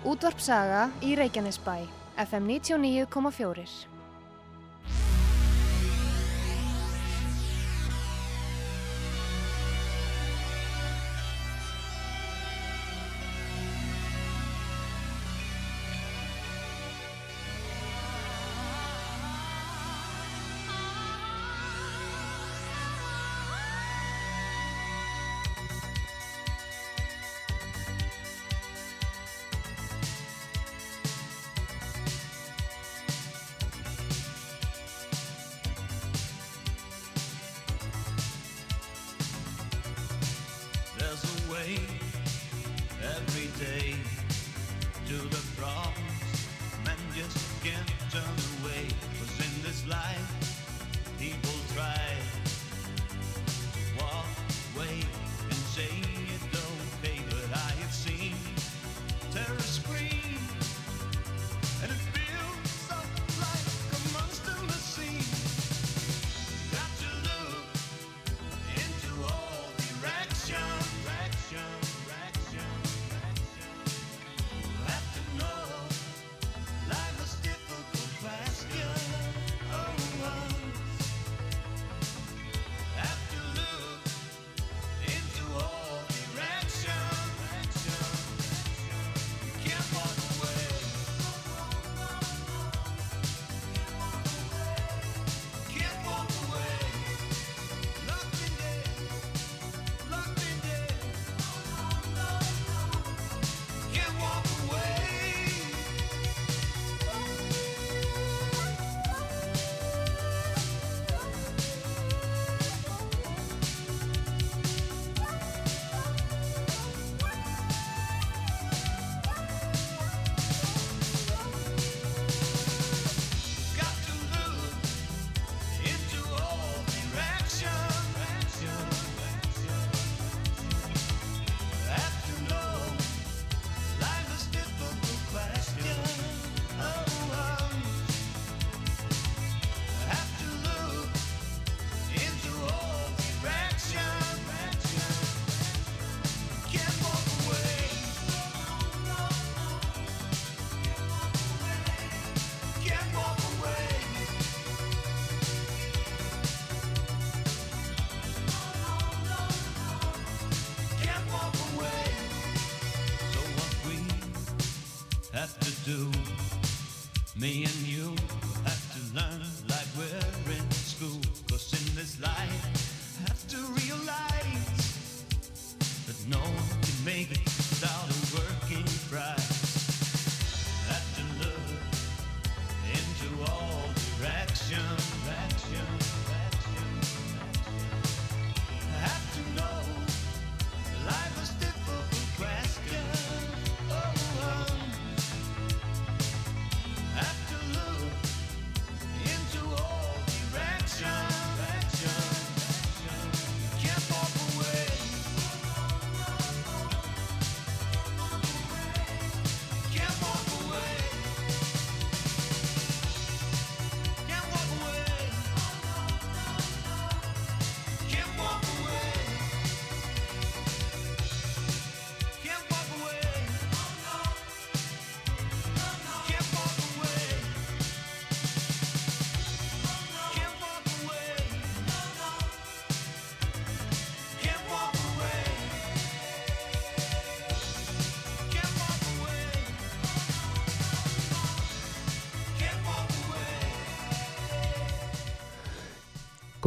Útvarp Saga í Reykjanesbæ, FM 99,4.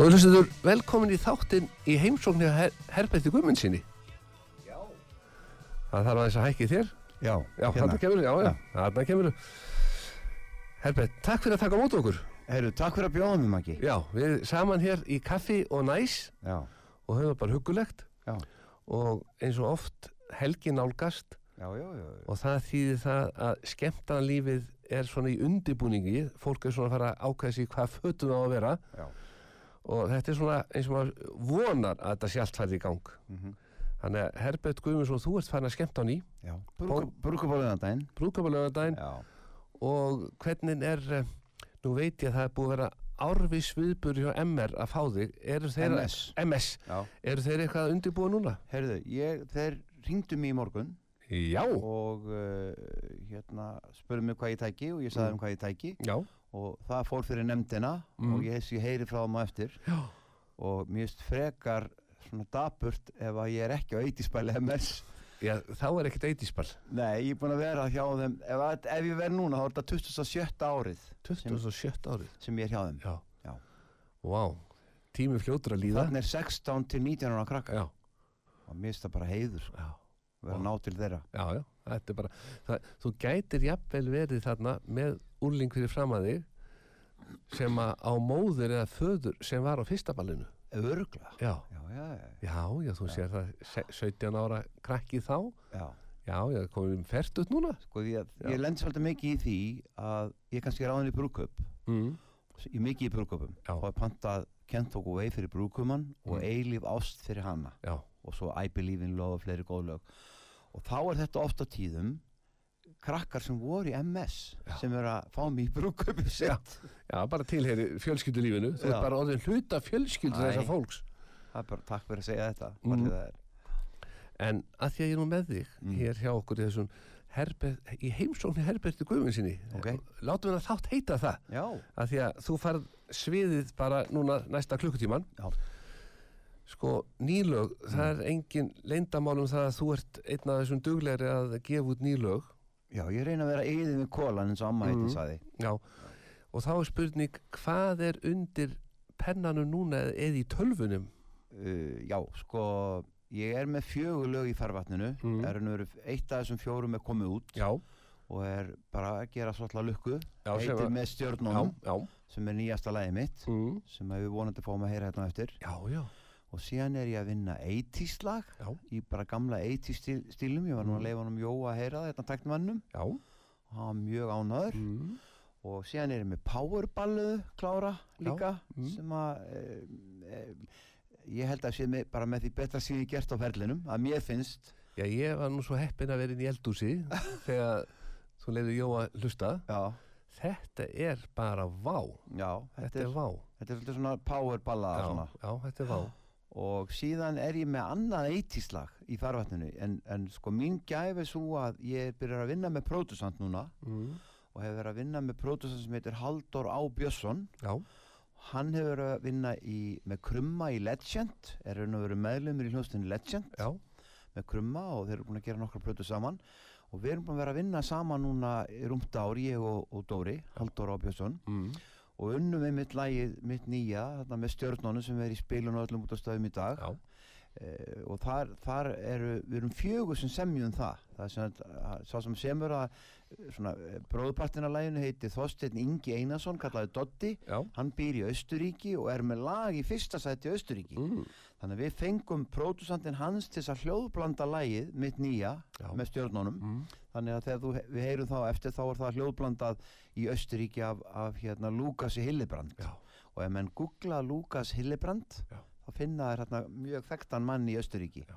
Góður hlustendur, velkomin í þáttinn í heimsóknir her Herberti Guðmundsinni. Já. Það þarf aðeins að hækki þér. Já, Já, þarna kemur, já, já, þarna kemur. Herbert, takk fyrir að taka á móti okkur. Herru, takk fyrir að bjóða mér, Maggi. Já, við saman hér í kaffi og næs Já, og höfum bara huggulegt já, og eins og oft helgi nálgast já, já, já. já. og það þýðir það að skemmtaðan lífið er svona í undibúningi, fólk er svona að fara að ákvæða sig hvað fötum á að vera Já. Og þetta er svona eins og maður vonar að þetta sé allt færði í gang. Mhm. Þannig að Herbert Guðmundsson, þú ert farin að skemmta á ný, brúðkapalögadaginn Já, og hvernig er, eh, nú veit ég að það er búið að vera árvis viðbur hjá MR að fá þig, eru þeir MS. MS, eru þeir eitthvað að undirbúa núna? Herðu, ég, þeir ringdu mér í morgun Já, og uh, hérna spurði mig hvað ég tæki og ég sagði um hvað ég tæki já, og það fór fyrir nefndina Mm. og ég, ég heyri frá þeim á eftir já, og mér finnst frekar svona dapurt ef að ég er ekki á eitíspæli MS já, þá er ekkert eitíspall. Nei, ég er búin að vera hjá þeim ef, að- ef ég verð núna þá er þetta 27. árið 27. árið. sem ég er hjá þeim Já. Já. Vá, tími fljótur að líða. Þannig er 16 til 19 ára krakka Já, og mér finnst það bara heiður sko, já, vera ná til þeirra já, já, þetta er bara, það, þú gætir jafnvel verið þarna með úrling fyrir fram að þig sem að á móður eða föður sem var á fyrsta ballinu. Örgla Já, Já, já, já, já, þú sér það se- 17 ára krakki þá. já. Já, já, komum fært út núna. Sko, ég, Já. ég lend svolítið mikið í því að ég kannski ráðin í brúköp Mm. í mikið í brúköpum og er pantað Kentok og Vei fyrir brúkumann og Mm. Eilíf Ást fyrir hana Já, og svo I Believe in Love og fleiri góð lög og þá er þetta ofta tíðum krakkar sem voru í MS Já. sem eru að fá mig í brúköpum Já. já, bara tilheyri fjölskyldulífinu. Þú er bara orðin hluta fjölskyldu þessar fólks. það er bara takk fyrir að segja þetta Mm. En að því að ég er nú með þig Mm. hér hjá okkur í þessum herber, í heimsóknni Herberti Guðmundsini Ok. látum við að þátt heita það Já, að því að þú farð sviðið bara núna næsta klukkutíman Já. Sko nýlög það er engin leyndamál um það að þú ert einn af þessum duglegri að gefa út nýlög já, ég reyna að vera yðið með kólan eins og amma Mm. heitin saði já. Og þá er spurning hvað er undir pennanum núna eða í tölvunum? Uh, Já, sko ég er með fjögur lög í farvatninu. Mm. er nú eitt af þessum fjórum er komið út já, og er bara að gera svolítið lukku. Já, heitir með já, stjörnunum já sem er nýjasta lagið mitt mm. sem við vonandi fáum að heyra hérna eftir. Já, já, og síðan er ég að vinna 80s lag já, í bara gamla 80s stíl, stílum ég var nú Mm. að leifa honum Jó að heyra þetta taktmannum já og hann var mjög ánæður mm. og síðan er ég með powerballu klára líka mm. sem að e, e, ég held að sé með, bara með því betra sem ég gert á ferlinum að mér finnst Já, ég var nú svo heppin að vera inn í eldúsi þegar þú leiður Jó að hlusta. já, Þetta er bara vá. já Þetta, þetta, er er, vá. þetta er svolítið svona powerballa Já, já, þetta er vá. Og síðan er ég með annað 80s lag í farvatninu en, en sko mín gæf er svo að ég er byrjar að vinna með pródusant núna Mm. og hefur verið að vinna með pródusant sem heitir Halldór Á. Björnsson. Hann hefur verið að vinna í, með krumma í Legend er hann að vera meðlumur í hljóstinni Legend. Já, með krumma og þeir eru búin að gera nokkra plötu saman. Og við erum búin að vera að vinna saman núna rúmt ári, ég og, og Dóri Halldór Á. Björnsson. Mm. Og unnum við mitt lagið, mitt nýja með stjörnunum sem er í spilun og öllum út á stöðum í dag. Já, og þar, þar eru við erum fjögur sem semjum það það er sem að sá sem semur að eh, svona bróðpartin af læginu heiti Þorsteinn Ingi Einarsson, kallaði Doddi já. hann býr í Austuríki og er með lag í fyrsta sæti í Austuríki Mm. þannig að við fengum pródusantinn hans til að hljóðblanda lægið mitt nýja Já. með stjörnunum Mm. þannig að þegar þú, við heyrum þá eftir þá er það hljóðblandað í Austuríki af, af hérna Lúkasi Hillebrand Já. og ef menn googla Lúkas Hillebrand. Þá finna þær hérna mjög þekktan mann í Austuríki Já.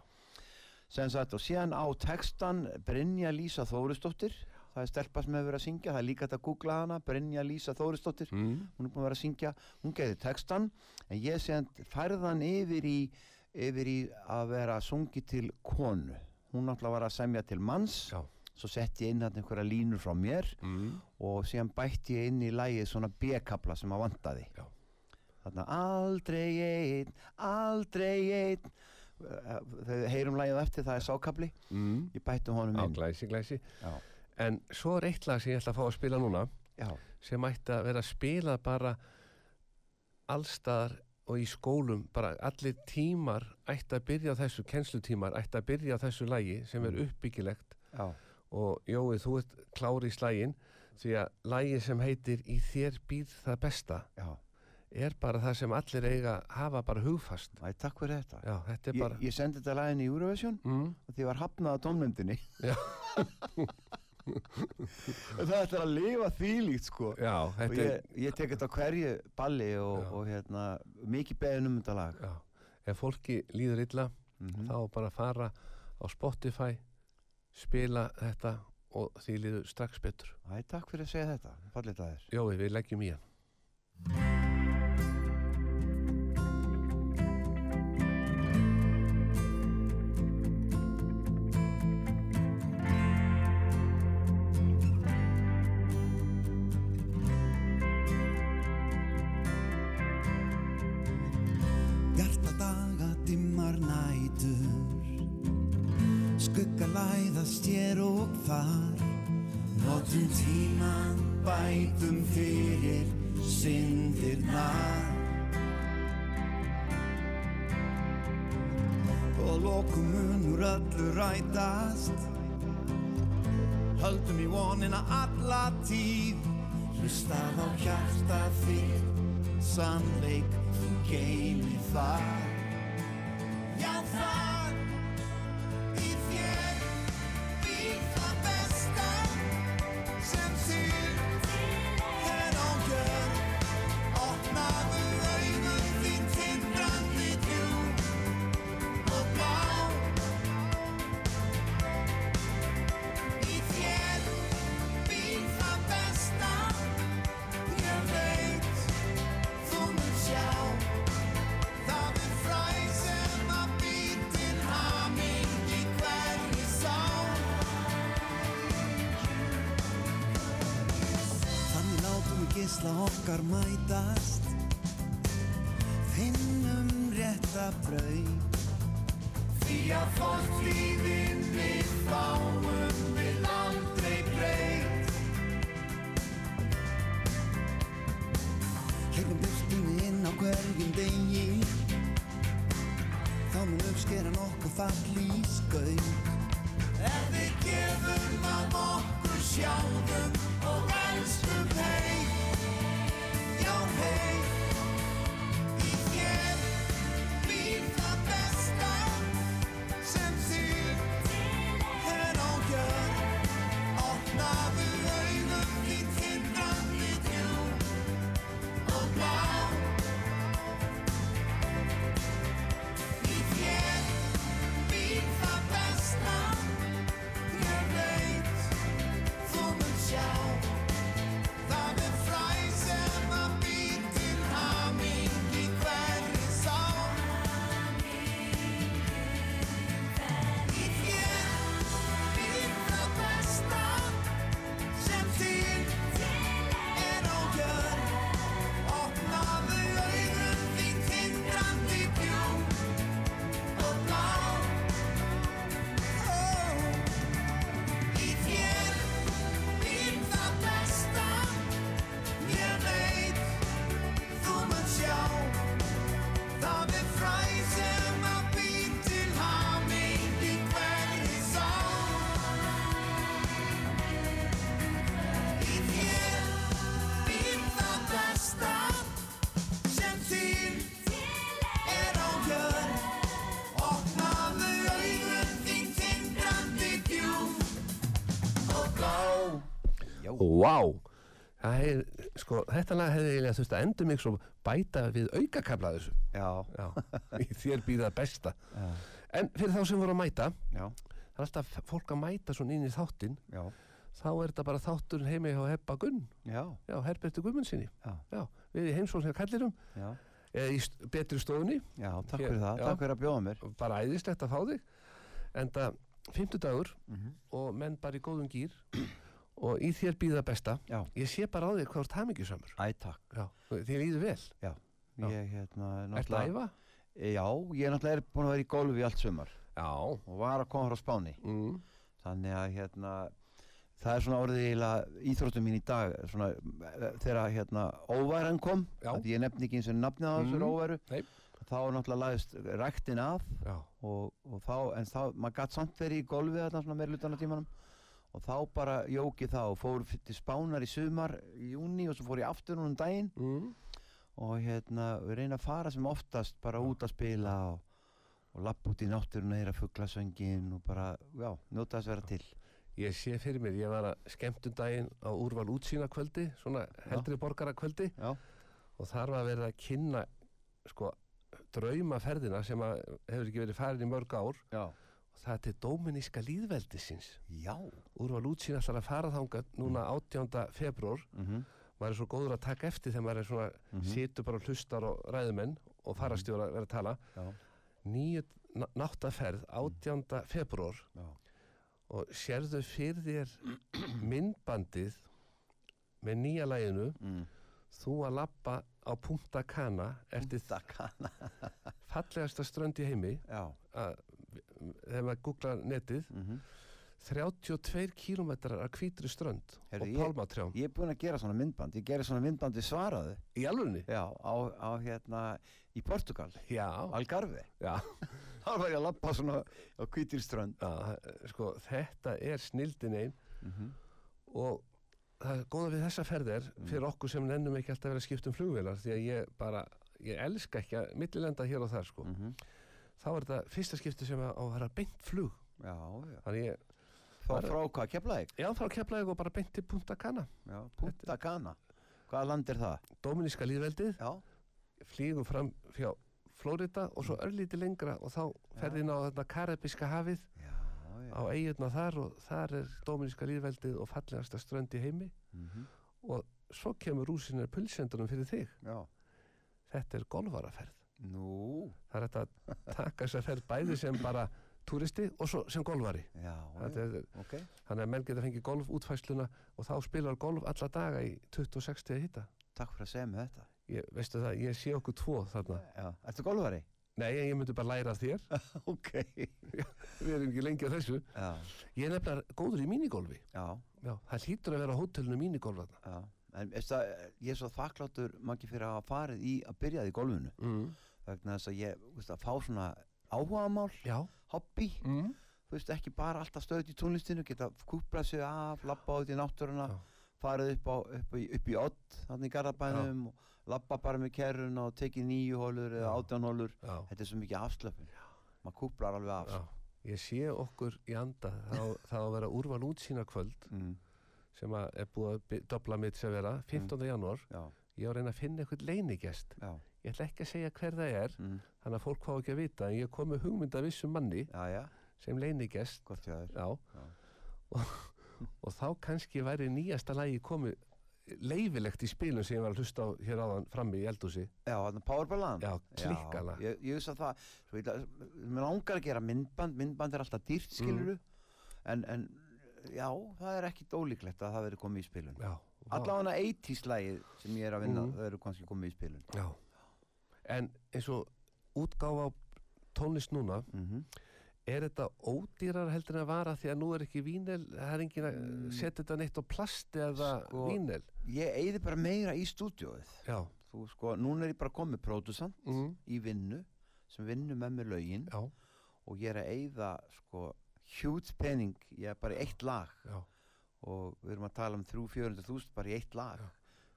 sem sagt og síðan á textan Brynja Lísa Þórisdóttir það er stelpa sem hefur verið að syngja það er líka hægt að googla hana Brynja Lísa Þórisdóttir Mm. hún er búin að vera að syngja hún geði textan en ég sem færðan yfir í yfir í að vera sungi til konu hún náttúrulega var að semja til manns Já. svo sett ég inn hann einhverja línur frá mér Mm. og síðan bætti ég inn í lægið svona B-kapla sem að vantaði Já. Þarna aldrei einn aldrei einn Eh, þegar við heyrum lægið á eftir það er sákapli Mm. ég bætti honum inn glæsi, glæsi. Já. En svo er eitt lag sem ég ætla að fá að spila núna Já. sem ætti að vera að spila bara allstaðar og í skólum, bara allir tímar ætti að byrja á þessu, kennslutímar ætti að byrja á þessu lagi sem er Mm. uppbyggilegt Já. og Jói, þú ert klári í slægin því að lagi sem heitir Í þér býr það besta Já. Er bara það sem allir eiga hafa bara hugfast. Æ, takk fyrir þetta. Já, þetta er ég, bara ég sendi þetta lægin í Eurovision mm, og því var hafnað á tónmyndinni Já. það ætlar að lifa þvílíkt sko. Já, og þetta ég, ég tek þetta á hverju balli og, og hérna, mikið beðin um þetta lag. Já, Ef fólki líður illa mm þá bara fara á Spotify spila þetta og því líður strax betur. Æ, takk fyrir að segja þetta, Jói, við leggjum í hann bætum fyrir syndirnar. Og lokum munur öllu rætast. Höldum í vonina alla tíð. Hlustað á hjarta þitt. Sannleik geimi þar. Já þar gisla okkar mætast. Finnum rétta brauð Því að fórtíðin við fáum við aldrei breyt Hleypum byrtinni inn á hverjum degi. Þá mun uppskeran okkur fall í skaut. Ef við gefum af okkur sjálfum Það er, sko, þetta lag hefði eiginlega þurft að endur mig svo bæta við aukakabla þessu. Já, Já, í þér býða besta. Já, En fyrir þá sem voru að mæta já, Það er alltaf fólk að mæta svona inn í þáttinn. Já, Þá er þetta bara þátturinn heimi hjá Hebba Gunn. Já, Já, Herberti Já, við í heimsókn sem kallirum já, eða í st betri stofunni. Já, takk fyrir það, takk fyrir að bjóða mér. bara æðislegt að fá þig. Enda fimmtudagur Mhm. og menn bara í góðum gýr og í þér býða besta Já. ég sé bara á þig hvað takk, Já, þér líður vel Já. ég hérna, Ertu að æfa? Já, ég náttúrulega er búin að vera í golfi allt Já og var að koma frá Spáni. mm. Þannig að hérna, það er svona orðið íþróttum mín í dag, svona þegar hérna óværan kom, ég nefni ekki eins og nafnið á þessar Mm. óværu, Nei. þá náttúrulega lagðist ræktin af og, og þá, en þá, maður gætt samt verið í golfi þarna svona meira lutan á tímanum og þá bara jóki og fór til Spánar í sumar í júni og svo fór ég aftur núna um daginn. Mm. og hérna við reyna að fara sem oftast bara út að spila og, og lappa út í náttúruna heyra fuglasöngin og bara, já, njóta þess að vera til. Ég sé fyrir mér, ég var að skemmtum daginn á úrval útsýna kvöldi svona heldri borgara kvöldi Já, og þar var verið að kynna sko draumaferðina sem að hefur ekki verið farin í mörg ár. Já, það til Dóminíska líðveldisins já. Úrval útsýna ætlar að fara þangað núna 18. februar mm maður er svo góður að taka eftir þegar maður er svona Mhm. situr bara og hlustar og ræðumenn og farastjóra verið að tala. Já, nýju ná- náttaferð 18. februar já, og sérðu fyrir þér myndbandið með nýja læginu mm. þú að lappa á Punta Cana eftir Dakana fallegasta strönd í heimi. Já, að, þegar maður googlar netið mm 32 kílómetrar af hvítri strönd Heyrðu, og ég- pálmatrjám. Ég er búinn að gera svona myndband, ég gerir svona myndband við svaraðu. Í alvegni Já, á, á hérna í Portugal, já, Algarve. Já, Þar var ég að lappa svona á hvítir strönd. Já, sko, þetta er snildin einn mm og það er góða við þessa ferðir Mm. fyrir okkur sem nennum ekki alltaf að vera að skipta um flugvélar því að ég bara, ég elska ekki að millilenda hér og þar sko. Mhm. Þá er þetta fyrsta skipti sem að vera beint flug. Já, já. Þannig ég, Frá, Bara- frá hvað, Keflavík? já þá keflaði og bara beint til Punta Cana. Já, Punta Cana. Hvaða land er það? Dóminíska líðveldið, Já, flýgur fram fjá Flórida og svo örlítið lengra og þá ferði inn á þetta Karibiska hafið. Á eigurna þar og þar er Dóminíska líðveldið og fallegasta strönd í heimi. Mhm. og svo kemur rúsinir pulsendunum fyrir þig. Já. Þetta er golfaraferð Nú, það er hægt að taka þess að ferð bæði sem bara túristi og svo sem golfari. Já, Þetta er, ok. Þannig að menn geta fengið golfútfæsluna og þá spilar golf alla daga í 26 til hitta Takk fyrir að segja mig þetta. Ég, veistu það, ég sé okkur tvo þarna. Já, ertu golfari? nei, ég myndi bara læra þér. Ok. Við erum ekki lengi á þessu. Já, ég er nefnilega góður í minigolfi. Já, Já, það hlýtur að vera á hótelinu minigolf þarna. Já En það, ég er svo þakkláttur Maggi fyrir að hafa farið í að byrjaði í golfinu. Mm. vegna þess að ég, veist að fá svona áhugamál, já. hobby. Mm. veist, ekki bara alltaf stöðt í tónlistinu geta kúplað sig af, labba út í náttúruna Já. farið upp, á, upp, í, upp í odd þannig í garðabænum og labba bara með kerruna og tekið nýju hólur eða Já. átján hólur þetta er svo mikið afslöpun. Maður kúplar alveg af. Já. ég sé okkur í anda þá, þá að vera úrval útsýna kvöld. Mm, sem að er búið að dobla mitt sem vera 15. janúar. Já, ég á að reyna að finna eitthvað leinigest já, ég ætla ekki að segja hver það er mm, þannig að fólk fá ekki að vita en ég kom með hugmynda vissum manni já, já. sem leinigest og, og þá kannski væri nýjasta lagi komið leifilegt í spilum sem ég var að hlusta á hér áðan frammi í eldúsi já, þannig powerballan já, klikkana ég, ég veist að það mér langar að gera myndband myndband er alltaf dýrt Mm. skiluru en, en já, það er ekkit ólíklegt að það veri komið í spilun. Allavega 80s lagið sem ég er að vinna Mhm. það eru kannski komið í spilun. Já. en eins og útgáfa á tónlist núna mm er þetta ódýrar heldur en að vara því að nú er ekki vínel það er engin að Mm. setja þetta neitt á plasti eða Sko- vínel ég eyði bara meira í stúdíóið. Já, þú sko, núna er ég bara komið pródusant mm, í vinnu sem vinnur með mér lögin. Já, og ég er að eyða sko pening, ég er bara eitt lag. Já, og við erum að tala um 300-400 þúsund bara í eitt lag. Já.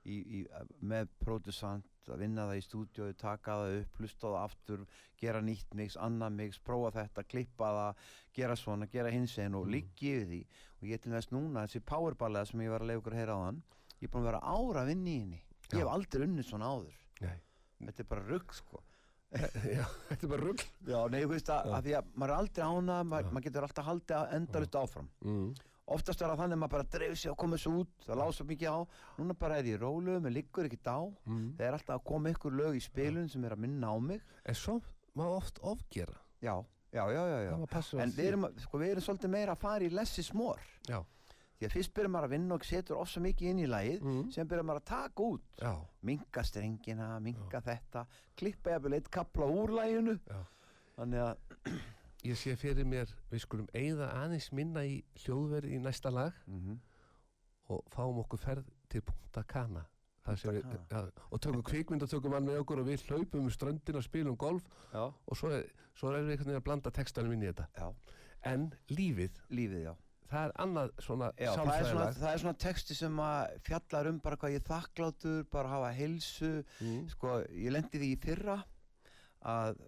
í, í, með pródusant að vinna það í stúdíói, taka það upp hlusta á það aftur, gera nýtt mix annað mix, prófa þetta, klippa það gera svona, gera hins einn og Mm. yfir því. Og ég til þess núna þessi powerballega sem ég var að leiða ykkur að heyra á hann ég er búin að vera ára að vinna í henni. Ég Já. hef aldrei unnið svona áður. Nei. Þetta er bara rugg sko já, þetta er bara rugl. Já, nei, þú veist að, að því að maður er aldrei ánað maður, maður getur alltaf haldið að endalust áfram. Mm, oftast er það þannig að maður bara dreif sig og komið svo út það lása mikið á, núna bara er ég rólu mér liggur ekki á, mm. það er alltaf að koma ykkur lög í spilun sem er að minna á mig. En svo má oft ofgera? Já, já, já, já, já. en við erum, sko, við erum svolítið meira að fara í lessi smór já, því að fyrst byrjum maður að vinna og setur ofsa mikið inn í lagið mm, sem byrjum maður að taka út. Já, minka strengina, minka þetta klippa jafnvel eitt kapla úr laginu. Já. Þannig að, ég sé fyrir mér, við skulum eigða aðeins minna í hljóðverð í næsta lag mm og fáum okkur ferð til Það sem Punta við, ja, og tökum kvikmynd og tökum með okkur og við hlaupum um ströndin og spilum golf já, og svo, er, svo erum við einhvern veginn að blanda textanum inn í þetta. Já, en lífið, lífið, já það er annað svona Já, það er, svona, það er svona texti sem að fjallar um bara hvað ég þakklátur, bara hafa heilsu, mm, sko, ég lendi því í fyrra að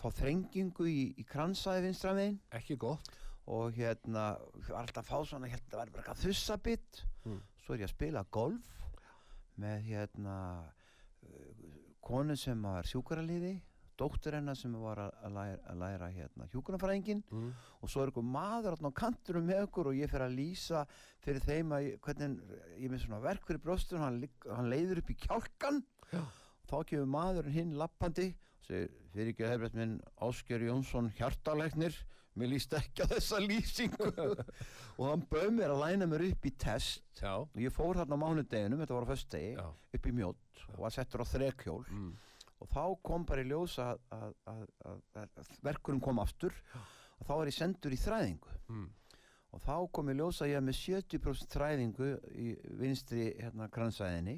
fá þrengingu í, í kransaði vinstra megin. Ekki gott. Og hérna, alltaf fá svona, hérna, það var bara eitthvað þussabitt, Mm. svo er ég að spila golf með hérna konu sem var sjúkaraliði, dóttur hennar sem var að, að læra, að læra hérna hjúkunarfræðingin mm, og svo er eitthvað maður á kanturum með okkur og ég fer að lýsa fyrir þeim að ég, hvernig ég með svona verk fyrir brjóstur hann, hann leiður upp í kjálkan Já. þá kemur maðurinn hinn lappandi og segir fyrir ekki að hefðið minn Ásker Jónsson hjartalæknir mér líst ekki á þessa lýsingu. Og hann bauð mér að læna mér upp í test. Já, og ég fór þarna á mánudeginum, þetta var á föstudegi já. upp í mjótt og var settur á þrekhjól. Mm, og þá kom bara í ljós að, að, að, að, að verkurinn kom aftur og þá er ég sendur í þræðingu. Mm, og þá kom ég ljósa að ég er með 70% þræðingu í vinstri hérna kransæðinni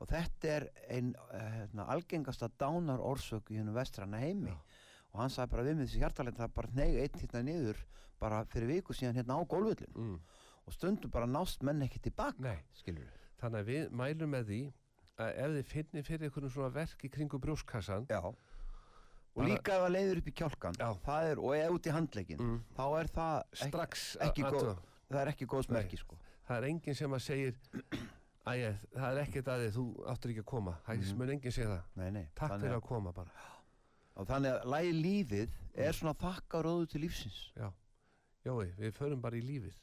og þetta er ein eh, hérna, algengasta dánar orsök í hennum vestrana heimi. Og hann sagði bara við með þessi hjartalegt það bara neyga einn hérna niður bara fyrir viku síðan hérna á gólfullin mm. og stundum bara nást menn ekki tilbaka. Nei. skilur þannig að við mælum með því að ef þið finnir fyrir einhvern svona verk í kringu brjóskassan Já og líka ef það leiður upp í kjálkan Já. er, og eða út í handlegin mm. þá er það ekki, strax ekki að- góð- það er ekki góðs Nei. merki sko. það er enginn sem að segir Æja, það er ekkert að þið, þú áttur ekki að koma Það Mhm. mun enginn segja það nei, nei. Takk fyrir að, að koma bara og þannig að lægi lífið er svona þakka róðu til lífsins Jói, við förum bara í lífið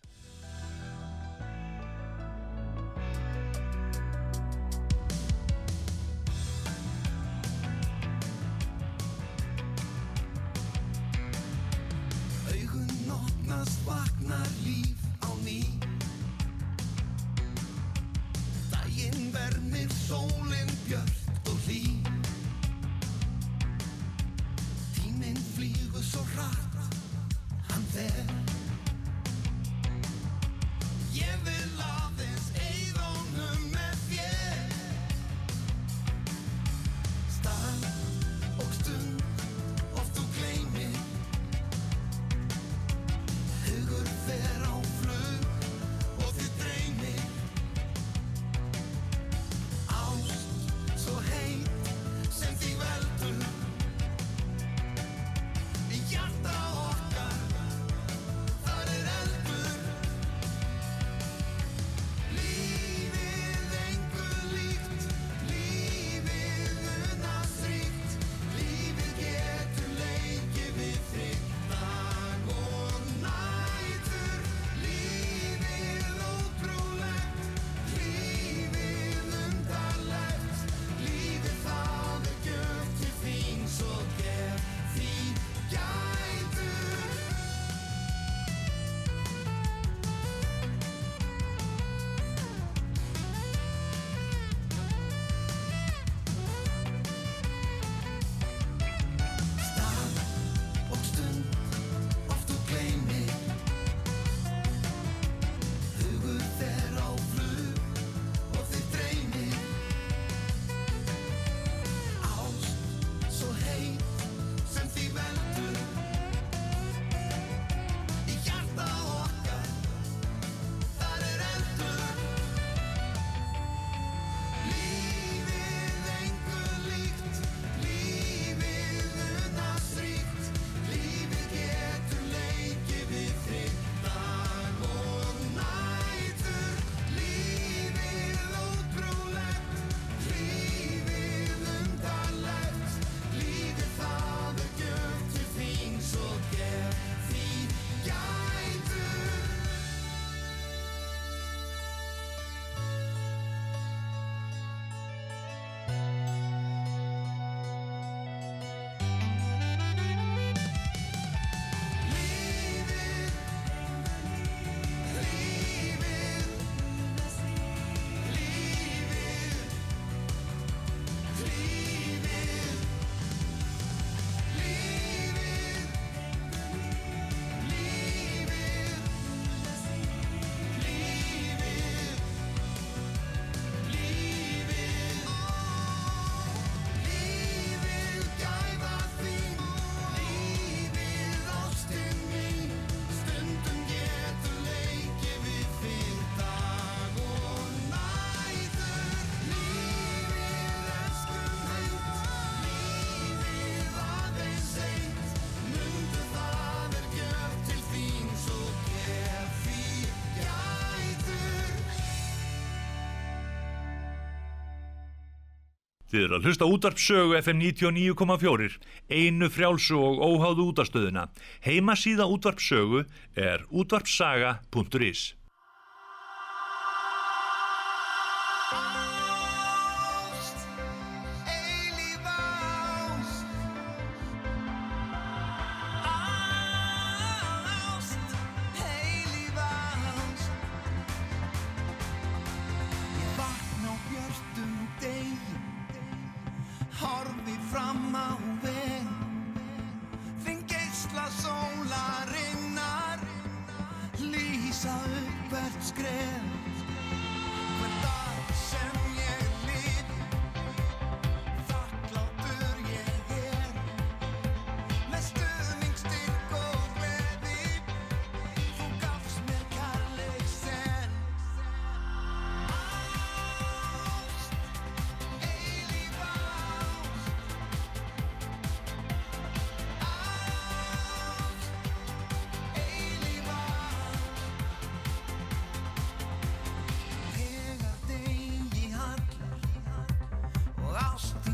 Þið eru að hlusta á útvarpsögu FM 99,4, einu frjálsu og óháðu útarstöðuna. Heimasíða útvarpsögu er útvarpsaga.is.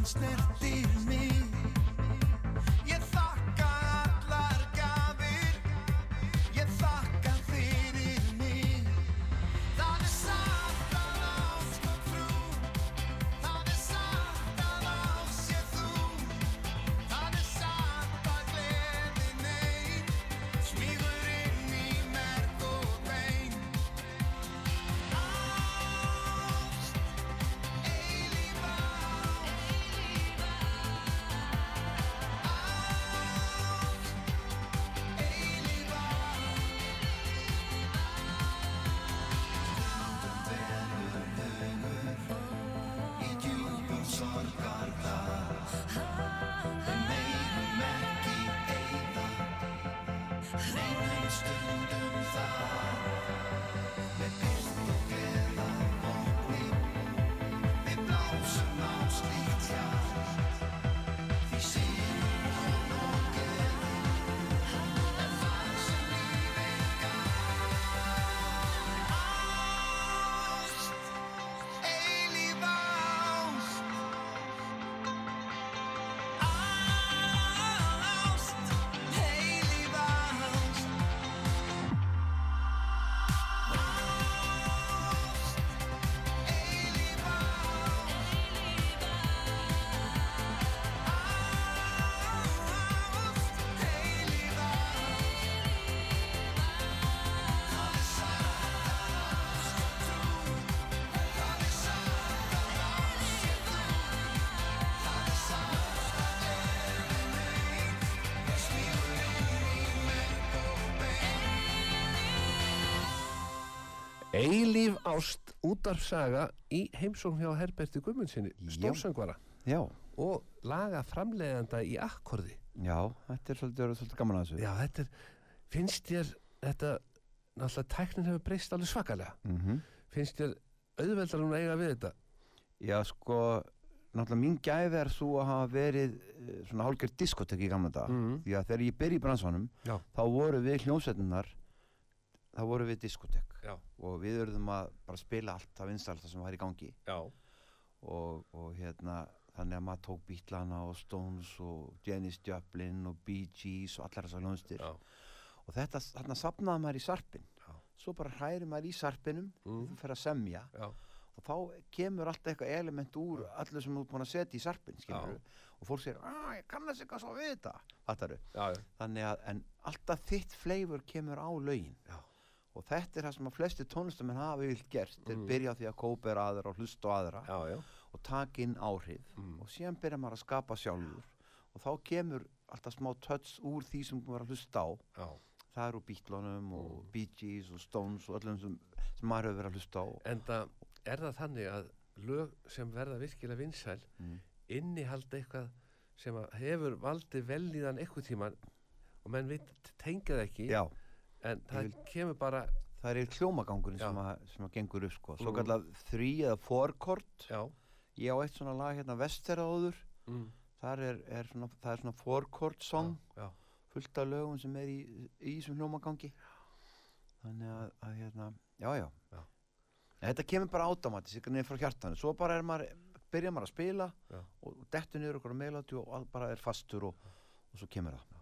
stand Eilíf ást útarfsaga í heimsókn hjá Herberti Gummundsinni, Já. stórsöngvara Já, og laga framleiðanda í akkordi. já, þetta er svolítið, svolítið gaman að þessu Já, þetta er, finnst þér þetta, náttúrulega tæknin hefur breyst alveg svakalega. Mhm. Finnst þér auðveldar hún að eiga við þetta? Já, sko, náttúrulega mín gæfi er svo að hafa verið eh, svona hálfgerð diskotek í gamla dag Mhm. því að þegar ég byrja í bransanum þá voru við hljómsveitinnar þá voru við diskotek Já. og við örðum að bara spila allt það vinstalasta sem var í gangi og, og hérna þannig að maður tók Beatlana og Stones og Janis Joplin og Bee Gees og allar þessar hljómsveitir Já. og þetta, þarna sapnaði maður í sarpin Já. svo bara hræri maður í sarpinum Mm. þú fer að semja Já. og þá kemur alltaf eitthvað element úr allir sem þú ert búin að setja í sarpin og fólk segir, að ég kannast eitthvað svo við þetta þannig að alltaf þitt flavor kemur á lögin Já. Og þetta er það sem að flesti tónlistamenn hafa vilt gert, Mm. byrja á því að kópa aðra og hlusta aðra Já, já. og taka inn áhrif Mm. og síðan byrja maður að skapa sjálfur og þá kemur alltaf smá touch úr því sem maður er að hlusta á Já. það eru Beatlunum og Mm. Bee Gees og Stones og öllum sem, sem maður hefur verið að hlusta á En það er það þannig að lög sem verða virkilega vinsæl Mm. innihalda eitthvað sem hefur valdið velíðan eitthvað tíman og menn veit, tengja það ekki Já, en það vil- kemur bara það er hljómagangurinn Já. sem að, sem að gengur upp sko. svo kallað þrý eða fórkort ég á eitt svona lag hérna vesteraðuður mm, þar er, er svona, það er svona fórkort song já, já, fullt af lögum sem er í, í þessum hljómagangi. Þannig að, að hérna, já já, Já. Þetta kemur bara automatis ykkur niður frá hjartanu, svo bara er maður byrjar maður að spila Já. og, dettur niður okkur á meilati og bara er fastur og, og svo kemur það.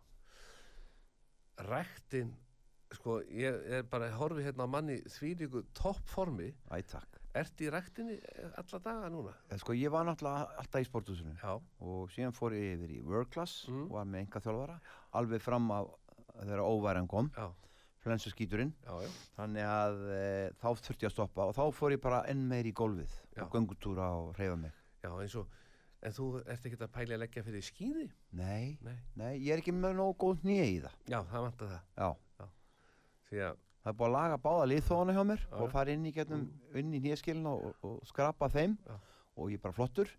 Ræktin sko, ég er bara horfi hérna á manni þvílíku toppformi. Æ, takk. Ert í ræktinni eh, alla daga núna? En sko, ég var náttúrulega alltaf í sporthúsinu. Já, og síðan fór ég yfir í World Class Mm. og var með enga þjálfara alveg fram að þegar óværan kom. Já, þannig að e, þá þurfti ég að stoppa. Og þá fór ég bara enn meir í gólfið Já. og göngutúra og reyfa mig. Já eins og en þú ert ekki að pæli að leggja fyrir skýði nei, nei, nei, ég er ekki með nógu góð nýja í það. Já, það vantar það. Já, því að, það er búið að laga báða liðþóðana hjá mér og fara inn í, í nýjaskilina og, og skrapa þeim Já. og ég er bara flottur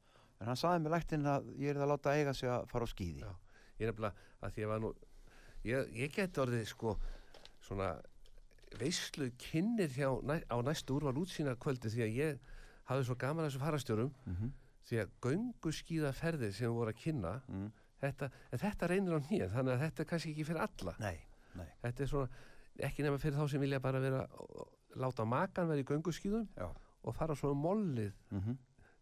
en hann saði mér læktinn að ég er að láta eiga sig að fara á skíði Já. ég er nefnilega að ég var nú ég, ég geti orðið sko svona veislu kynnir hjá næ, á næstu úrval útsýna kvöldi því að ég hafði svo gaman að þessu farastjórum Mhm. því að göngu skýða ferðir sem voru að kynna Mm. þetta, en þetta reynir á nýja þannig að þetta er kannski ekki fyrir alla nei, nei, þetta er svona ekki nema fyrir þá sem vilja bara vera láta makan vera í göngu skýðum já og fara svona mollið mm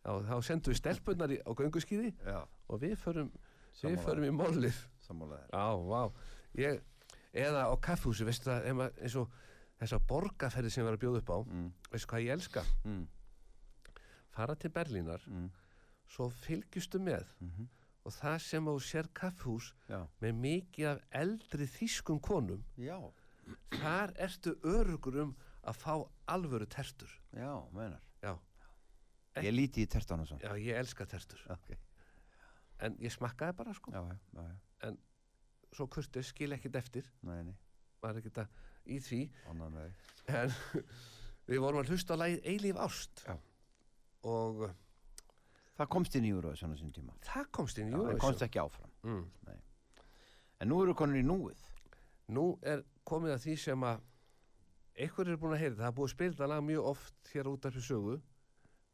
Já, þá sendum við stelpunnar í, á gönguskíði Já, og við förum, við Sammála. förum í mollið. Já, vá. Ég, eða á kaffhúsi, eins og þessar borgarferði sem við erum að bjóða upp á, Mm, veistu hvað ég elska? mm, Fara til Berlínar, mm, svo fylgjustu með mhm. og það sem þú sér kaffhús Já, með mikið af eldri þýskum konum, já, þar ertu örugur um að fá alvöru tertur. já, meinar. Já, Ég líti í tertan og svona. já, ég elska tertur. Ok, En ég smakkaði bara, sko. já, já, Svo kurtið skil ekkit eftir, nei, nei, er ekkit að í því. En við vorum að hlusta á lagið Eilíf Ást. Já. Og uh, Það komst inn í á sín tíma. það komst inn í Já, það komst ekki áfram. Mm. En nú eru konur í núið. Nú er komið að því sem að einhver er búin að heyra. Það er búið að spila þetta lag mjög oft hér út af fyrir sögu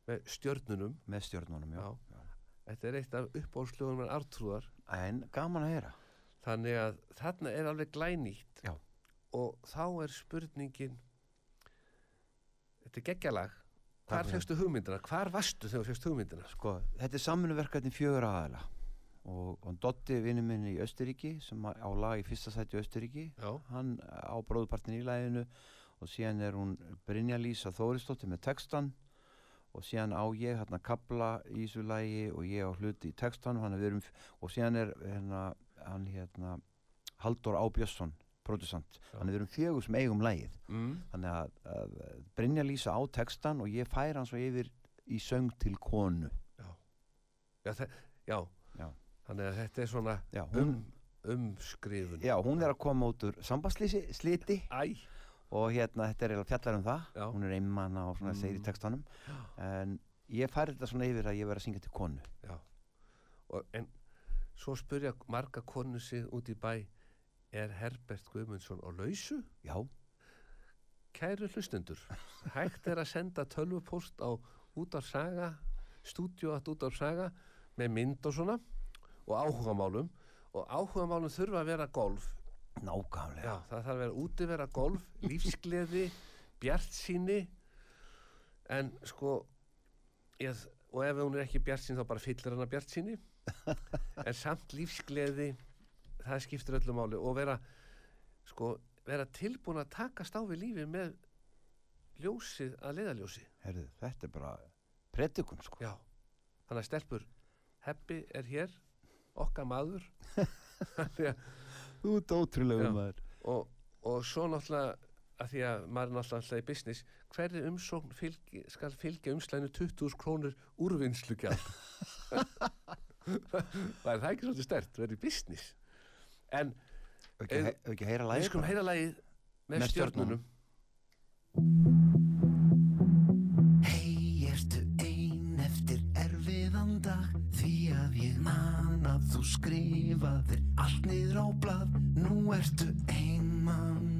með stjörnunum. Með stjórnunum, já. Já. Þetta er eitt af uppbólslögunum en Artrúðar. En gaman að heyra. Þannig að þarna er alveg glænýtt. Já. Og þá er spurningin, þetta er geggjalag. Hvar fegstu hugmyndina? Hvar varstu þegar þú fegst hugmyndina? Sko, þetta er samfunnverkefni fjögur aðala. Og, og Dotti, vinnu minn í Östuríki, sem á lag í fyrsta sæti í Östuríki, hann á bróðupartin í læginu og síðan er hún Brynja Lísa Þórisdóttir með textan og síðan á ég hérna kabla í þessu lægi og ég á hluti í textan erum, og síðan er hérna, hann hérna Haldur Ábjörnsson, producent Já. hann er um fjögur sem eigum lægið Mm. þannig að, að Brynja Lísa á textan og ég fær hann svo yfir í söng til konu Já, já. Já. Þannig að þetta er svona Já, hún, um, umskrifun. já, hún er að koma út úr Æ, og hérna þetta er eiginlega fjallar um það Já. hún er einmanna og svona Mm. textanum en ég fær þetta svona yfir að ég verð að syngja til konu já. Og, en svo spurja marga konu sig út í bæ, er Herbert Guðmundsson á lausu? já, Kæru hlustendur, hægt er að senda tölvupóst á út af saga, stúdíu að út af saga með mynd og svona og áhugamálum og áhugamálum þurfa að vera golf. nákvæmlega. Já, það þarf að vera útivera golf, lífsgleði, bjartsýni. En sko ég, og ef hún er ekki bjartsýn þá bara fyllir hana bjartsýni. En samt lífsgleði það skiptir öllu máli. Og vera sko, vera tilbúin að takast á við lífi með ljósið að leiðaljósi Herðu, þetta er bara predikun sko. Já, þannig að stelpur Heppi er hér okkar maður. Þú ert ótrúlega Já. maður. Og, og svo náttúrulega að því að maður er náttúrulega í business hverri umsókn fylgi, skal fylgja umslæðinu 20.000 krónur úrvinnslugjald? Það er það ekki svolítið stert verið í business? En við skulum heyra lagið með, Með stjörnunum. Hei, að þú skrifaðir allt niður á blað. Nú ertu einmanna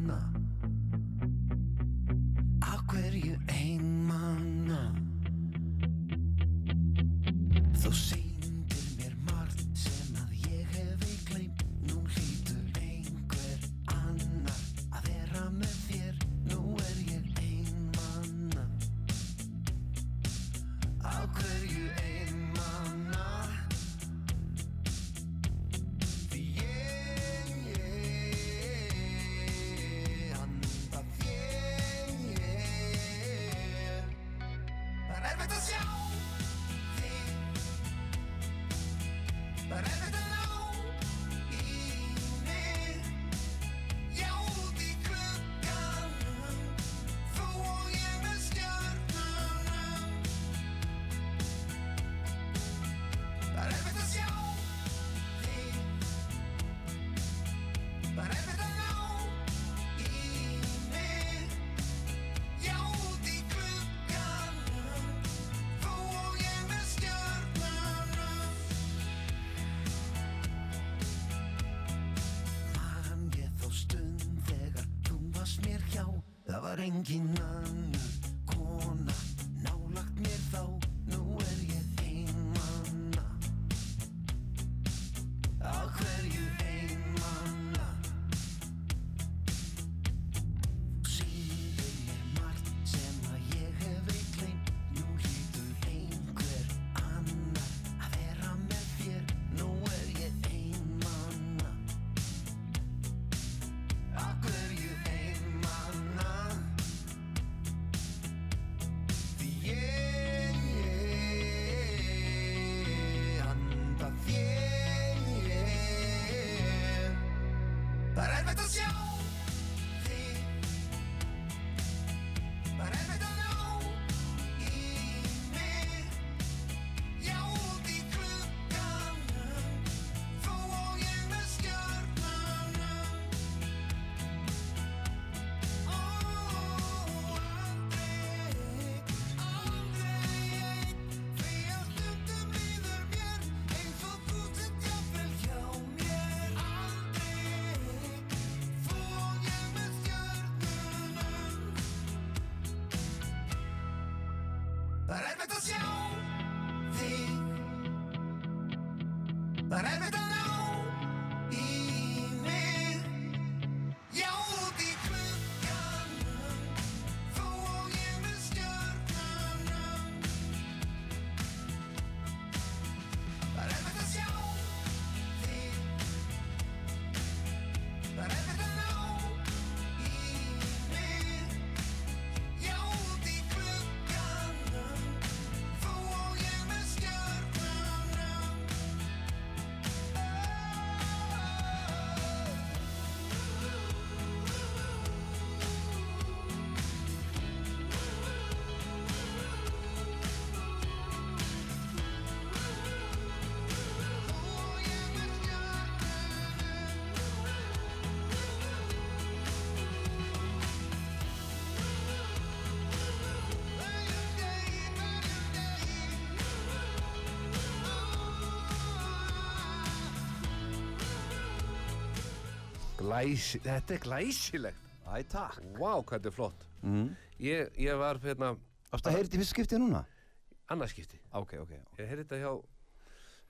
Það Glæsi, þetta er glæsilegt. Æ, takk. Vá, hvað þetta er flott. Mm. Ég, ég var hérna Ástu að heyra þetta í fyrst skiptið núna? annarskipti. Ok, ok. Ég heyrði þetta hjá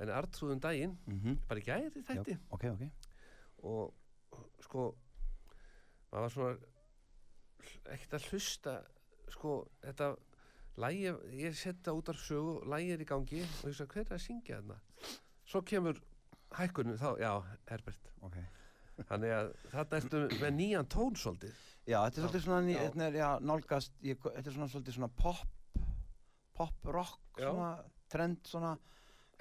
henni Artrúðum daginn, Mm bara í gæri þætti. Ok, ok. Og sko, maður var svona ekkert að hlusta, sko, þetta lægi, ég setja út af sögu, lægi er í gangi og ég sagði, hver er að syngja þarna? Svo kemur hækkunin, þá, já, Herbert. Ok. Þannig að þarna ertu með nýjan tón svolítið. Já, þetta er svolítið svona, þetta er, já, nálgast, ég, þetta er svona svolítið svona pop, pop rock, svona trend, svona,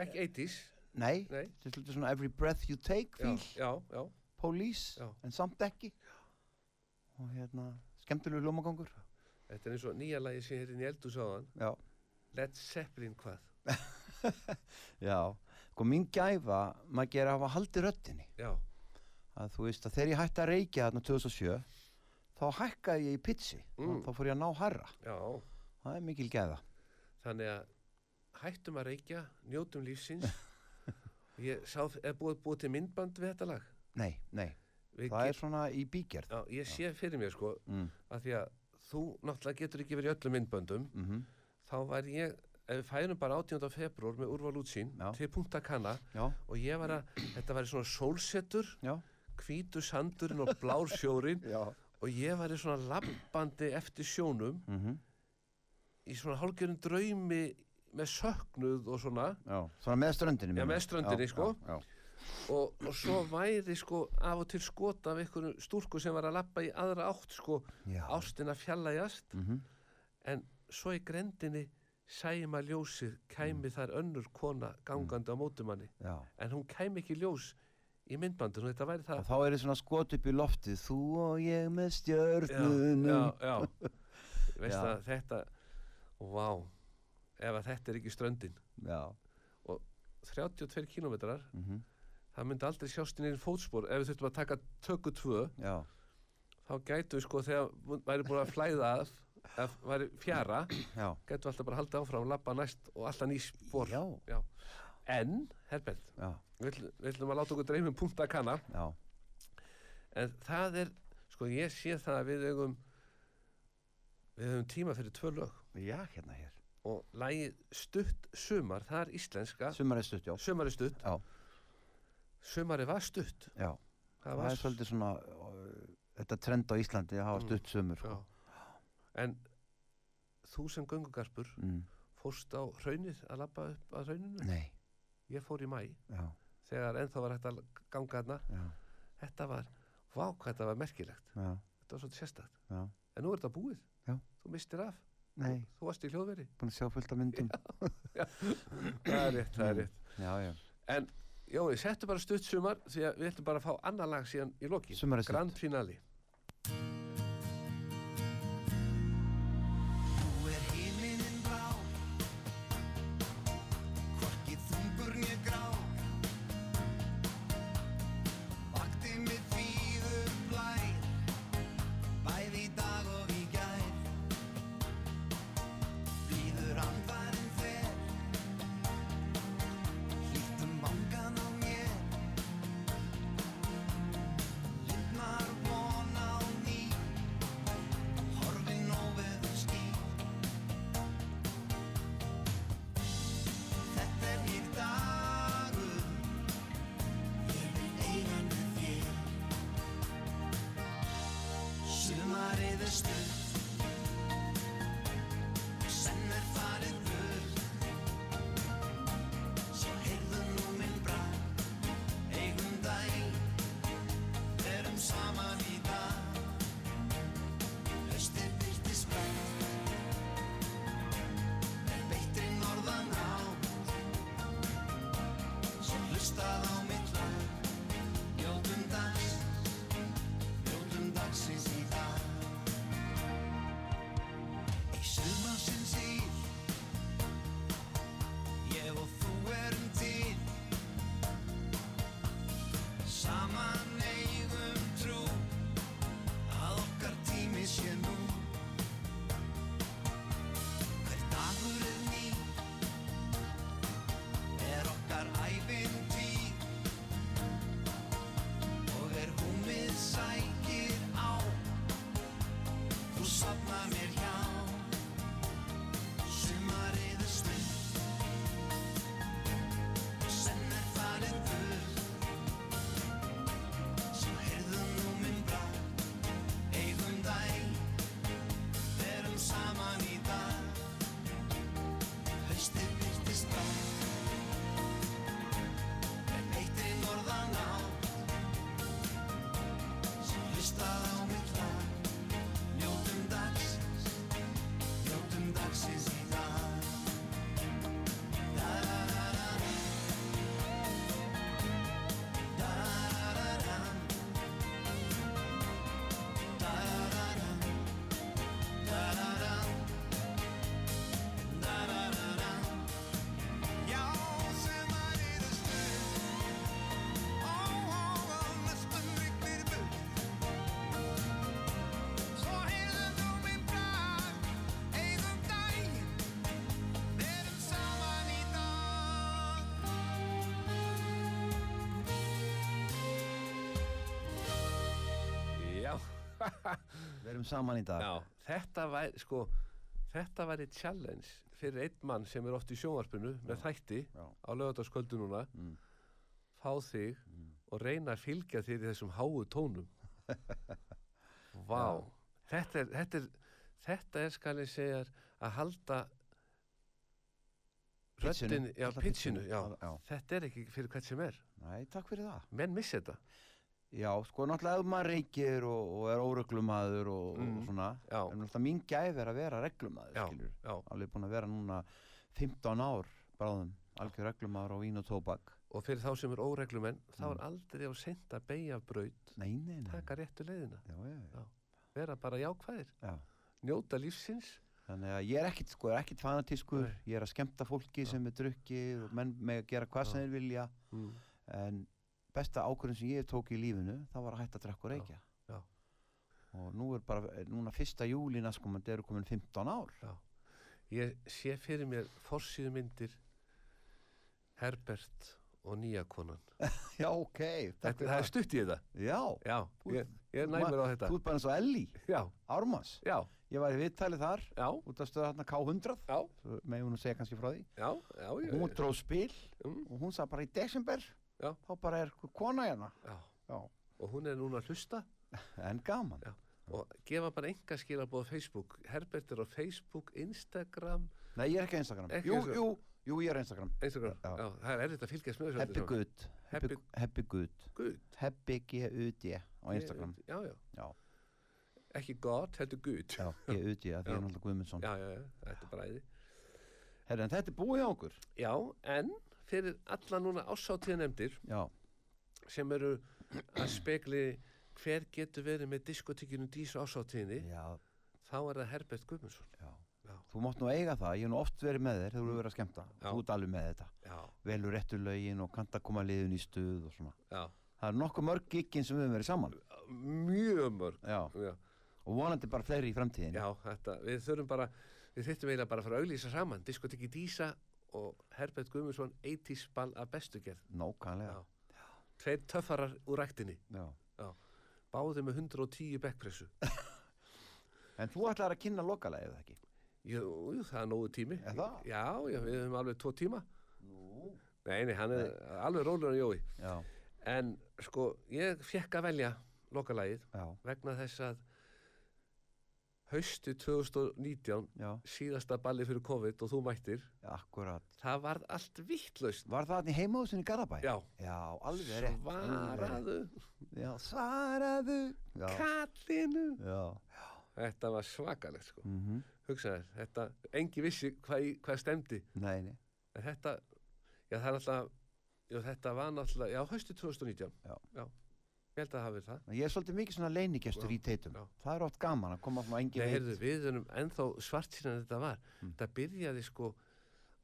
Ekki 80s, nei, nei, þetta er svolítið svona every breath you take já, feel, já, já. police, Já. en samt ekki. Og hérna, skemmtilegu ljómagangur. Þetta er eins og nýja lagi sem hérna í eldu sáðan. Já. Led Zeppelin hvað? Já, sko mín gæfa, maður gera að hafa haldið röddinni. Já, Að þú veist að þegar ég hætti að reykja þarna 2007, þá hækkaði ég í pitsi, Mm. þá fór ég að ná herra. já. Það er mikil gæða. Þannig að hættum að reykja, njótum lífsins. ég sá, er búið, búið til myndband við þetta lag. Nei, nei, Við það ge- er svona í bígerð. Já, ég sé fyrir mér sko, Mm. að því að þú náttúrulega getur ekki verið í öllum myndböndum, Mm þá var ég, ef við færum bara 18. februar með úrval útsýn til Punta Cana Já, og ég var að, þetta var svona sólsetur, já. Hvítu sandurinn og blár sjórin og ég var í svona labbandi eftir sjónum Mm í svona hálfgerðum draumi með söknuð og svona. Já, svona með ströndinni. Já, með ströndinni, Já, sko. Já, og, og svo væri sko af og til skot af einhverju stúlku sem var að lappa í aðra átt sko. Ástina fjallægjast Mm en svo í grendinni sæma ljósið kæmi þar önnur kona gangandi á mótumanni en hún kæmi ekki ljós í myndbandinu þetta væri það Og þá er það svona skot upp í loftið, þú og ég með já, stjörnunum. já, já. veist Já. að þetta vá ef að þetta er ekki ströndin Já. 32 kilometrar Mm það myndi aldrei sjást inn í fótspor ef við þurftum að taka tökku tvö Já, þá gætu við sko þegar væri búin að flæða að ef væri fjara já. gætu við alltaf bara haldið áfram labba næst og alltaf ný spor Já. En, Herbert Já, við við ætlum að láta okkur dreymum punkt að kanna já. en það er, sko ég sé það að við eigum við höfum tíma fyrir tvö lög Já, hérna hér. og lagið stutt sumar, það er íslenska Sumar er stutt, já. sumar er stutt Já. sumari var stutt Já. það Það var er svolítið svona, þetta trend á Íslandi að hafa Mm, stutt sumur, já. sko. en þú sem göngugarpur Mm. fórst á hraunið að labba upp að hrauninu Nei, ég fór í mæ já, þegar ennþá var að ganga já, þetta var, vá hvað þetta var merkilegt. Já, þetta var svolítið sérstakt. Já. en nú er þetta búið, Já. þú mistir af. Nei, þú varst í hljóðveri. Búin að sjá fullt af myndum. það er rétt, það er rétt. Já, já. en Jói, settu bara stutt sumar því að við ætlum bara að fá annar lag síðan í loki Sumar stutt. Grand Finale Sumarið Erum saman í dag já, þetta væri, sko, þetta væri challenge fyrir einn mann sem er oft í sjónvarpinu með þætti Já. á lögataskvöldu núna, Mm. fá þig og reyna að fylgja þér í þessum háu tónum. Vá, þetta er, þetta er, þetta er skal ég segja að halda Pitchinu, röddin, já, pitchinu, pitchinu, já. já. Þetta er ekki fyrir hvert sem er. Nei, takk fyrir það Menn missi þetta. Já, sko, náttúrulega ef maður reykir og, og er óreglumadur og, Mm. og svona Já. en náttúrulega mín gæf er að vera reglumadur skilur alveg búin að vera núna 15 ár bráðum, algjör reglumadur á vín og tóbak Og fyrir þá sem er óreglumenn, þá Mm. er aldrei á seint að beigja nei taka réttu leiðina, Já, já, vera bara jákvæðir, já. njóta lífsins. Þannig að ég er ekkit, sko, er ekkit fanatískur ég er að skemmta fólki sem er drukkið og menn með að gera hvað sem þeir vilja Mm. en besta ákvörðin sem ég tók í lífinu það var að hætta að drekka og reykja. já. og nú er bara, núna fyrsta júli næstkomandi eru komin 15 ár. Ég sé fyrir mér forsýðu myndir Herbert og nýjakonan. Já, ok, Þetta, það er stutt í þetta. Já, Já, ég, ég er næmur á þetta. Þú ert bara eins og Elli, Já, Ármanns. Já, Ég var í viðtali þar já, út af stöðu hérna K100 já, Svo megum hún segja kannski frá því. Já, já, já, Hún dróð spil Mm. og hún sagði bara í desember Já. Þá bara er kona hérna já. Já, Og hún er núna að hlusta en gaman Já. og gefa bara enga skilabóð á Facebook. Herbert er á Facebook, Instagram, Nei, ég er ekki á Instagram Ekki jú, Instagram. jú, jú, ég er á Instagram Instagram. Já. Það er erfitt að fylgjast með. Happy. Good Happy, Happy- Good Good. Happy G-U-D á Instagram Já, já. Já, Ekki God, heldur good. já, G-U-D Því Já. er náttúrulega Guðmundsson Já, já, já, þetta er bræði. Herra, en þetta er búið hjá okkur Já, en fyrir alla núna ásáttíðanemdir Já, sem eru að spekli hver getur verið með diskotekinu dísu ásáttíðinni, þá er það Herbert Guðmundsson. já. Já. Þú mátt nú eiga það, ég hef nú oft verið með þér. Þegar þú verið að skemmta, Já. þú ert alveg með þetta. Já, velur réttu lögin og kanta koma liðin í stuð og svona. Já, það er nokkuð mörg giggin sem við höfum verið saman. Mjög mörg. og vonandi bara fleiri í framtíðin já þetta, við þurfum bara, við þurftum eiginlega bara að fara að auglýsa saman, diskoteki dísa og Herbert Guðmundsson 80s ball af bestu gerð. Já. Tveir töffarar úr ræktinni, já. báði með 110 bekkpressu. En þú ætlar að kynna lokalega eða ekki? Jú, það er nógu tími. Er? Já, já, við höfum alveg tvo tíma. Nú. Nei, nei, hann er alveg rólegur en Jói. Já, En sko, ég fekk að velja lokalagið já, vegna þess að hausti 2019, já, síðasta balli fyrir COVID og þú mættir, akkurat það varð allt vittlaust. Var það heimahúsin í Garabæ? Já, Já, alveg rétt svaraðu Já, svaraðu Já, kallinu. já Þetta var svakalegt sko. mm Hugsaði, þetta, engi vissi hvað, hvað stemdi. Nei, nei, þetta, já það er alltaf, já þetta var náttúrulega, já hausti 2019. Já. Ég held að það hafi það. ég er svolítið mikið svona leinigestur Já, í teitum já. Það er oft gaman að koma svona engi Nei, veit heyrðu, við erum ennþá svart síðan þetta var. Mm. Þetta byrjaði sko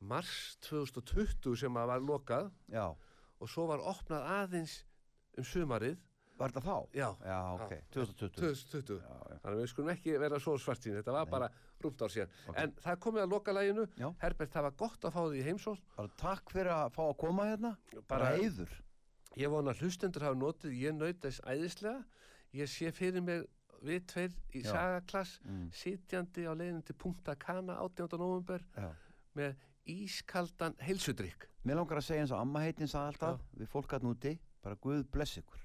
mars 2020 sem að var lokað Já, og svo var opnað aðeins um sumarið. var þetta þá? Já, Já, ok, Já. 2020 2020. Já, já, Þannig að við skulum ekki vera svo svart síðan, þetta var Nei. bara rúmt ár síðan. Ok. En það komið að lokalæginu. Herbert, það var gott að fá því bara takk fyrir að fá að koma hérna Bara- Bara Ég vona að hlustendur hafa notið, ég naut þess æðislega. Ég sé fyrir mig við tveir í Já. sagaklass Mm. sitjandi á leiðin til Punta Cana 18. november Já. með ískaldan heilsudrykk Mér langar að segja eins og amma heitin sagði alltaf við fólk að núti, bara Guð bless ykkur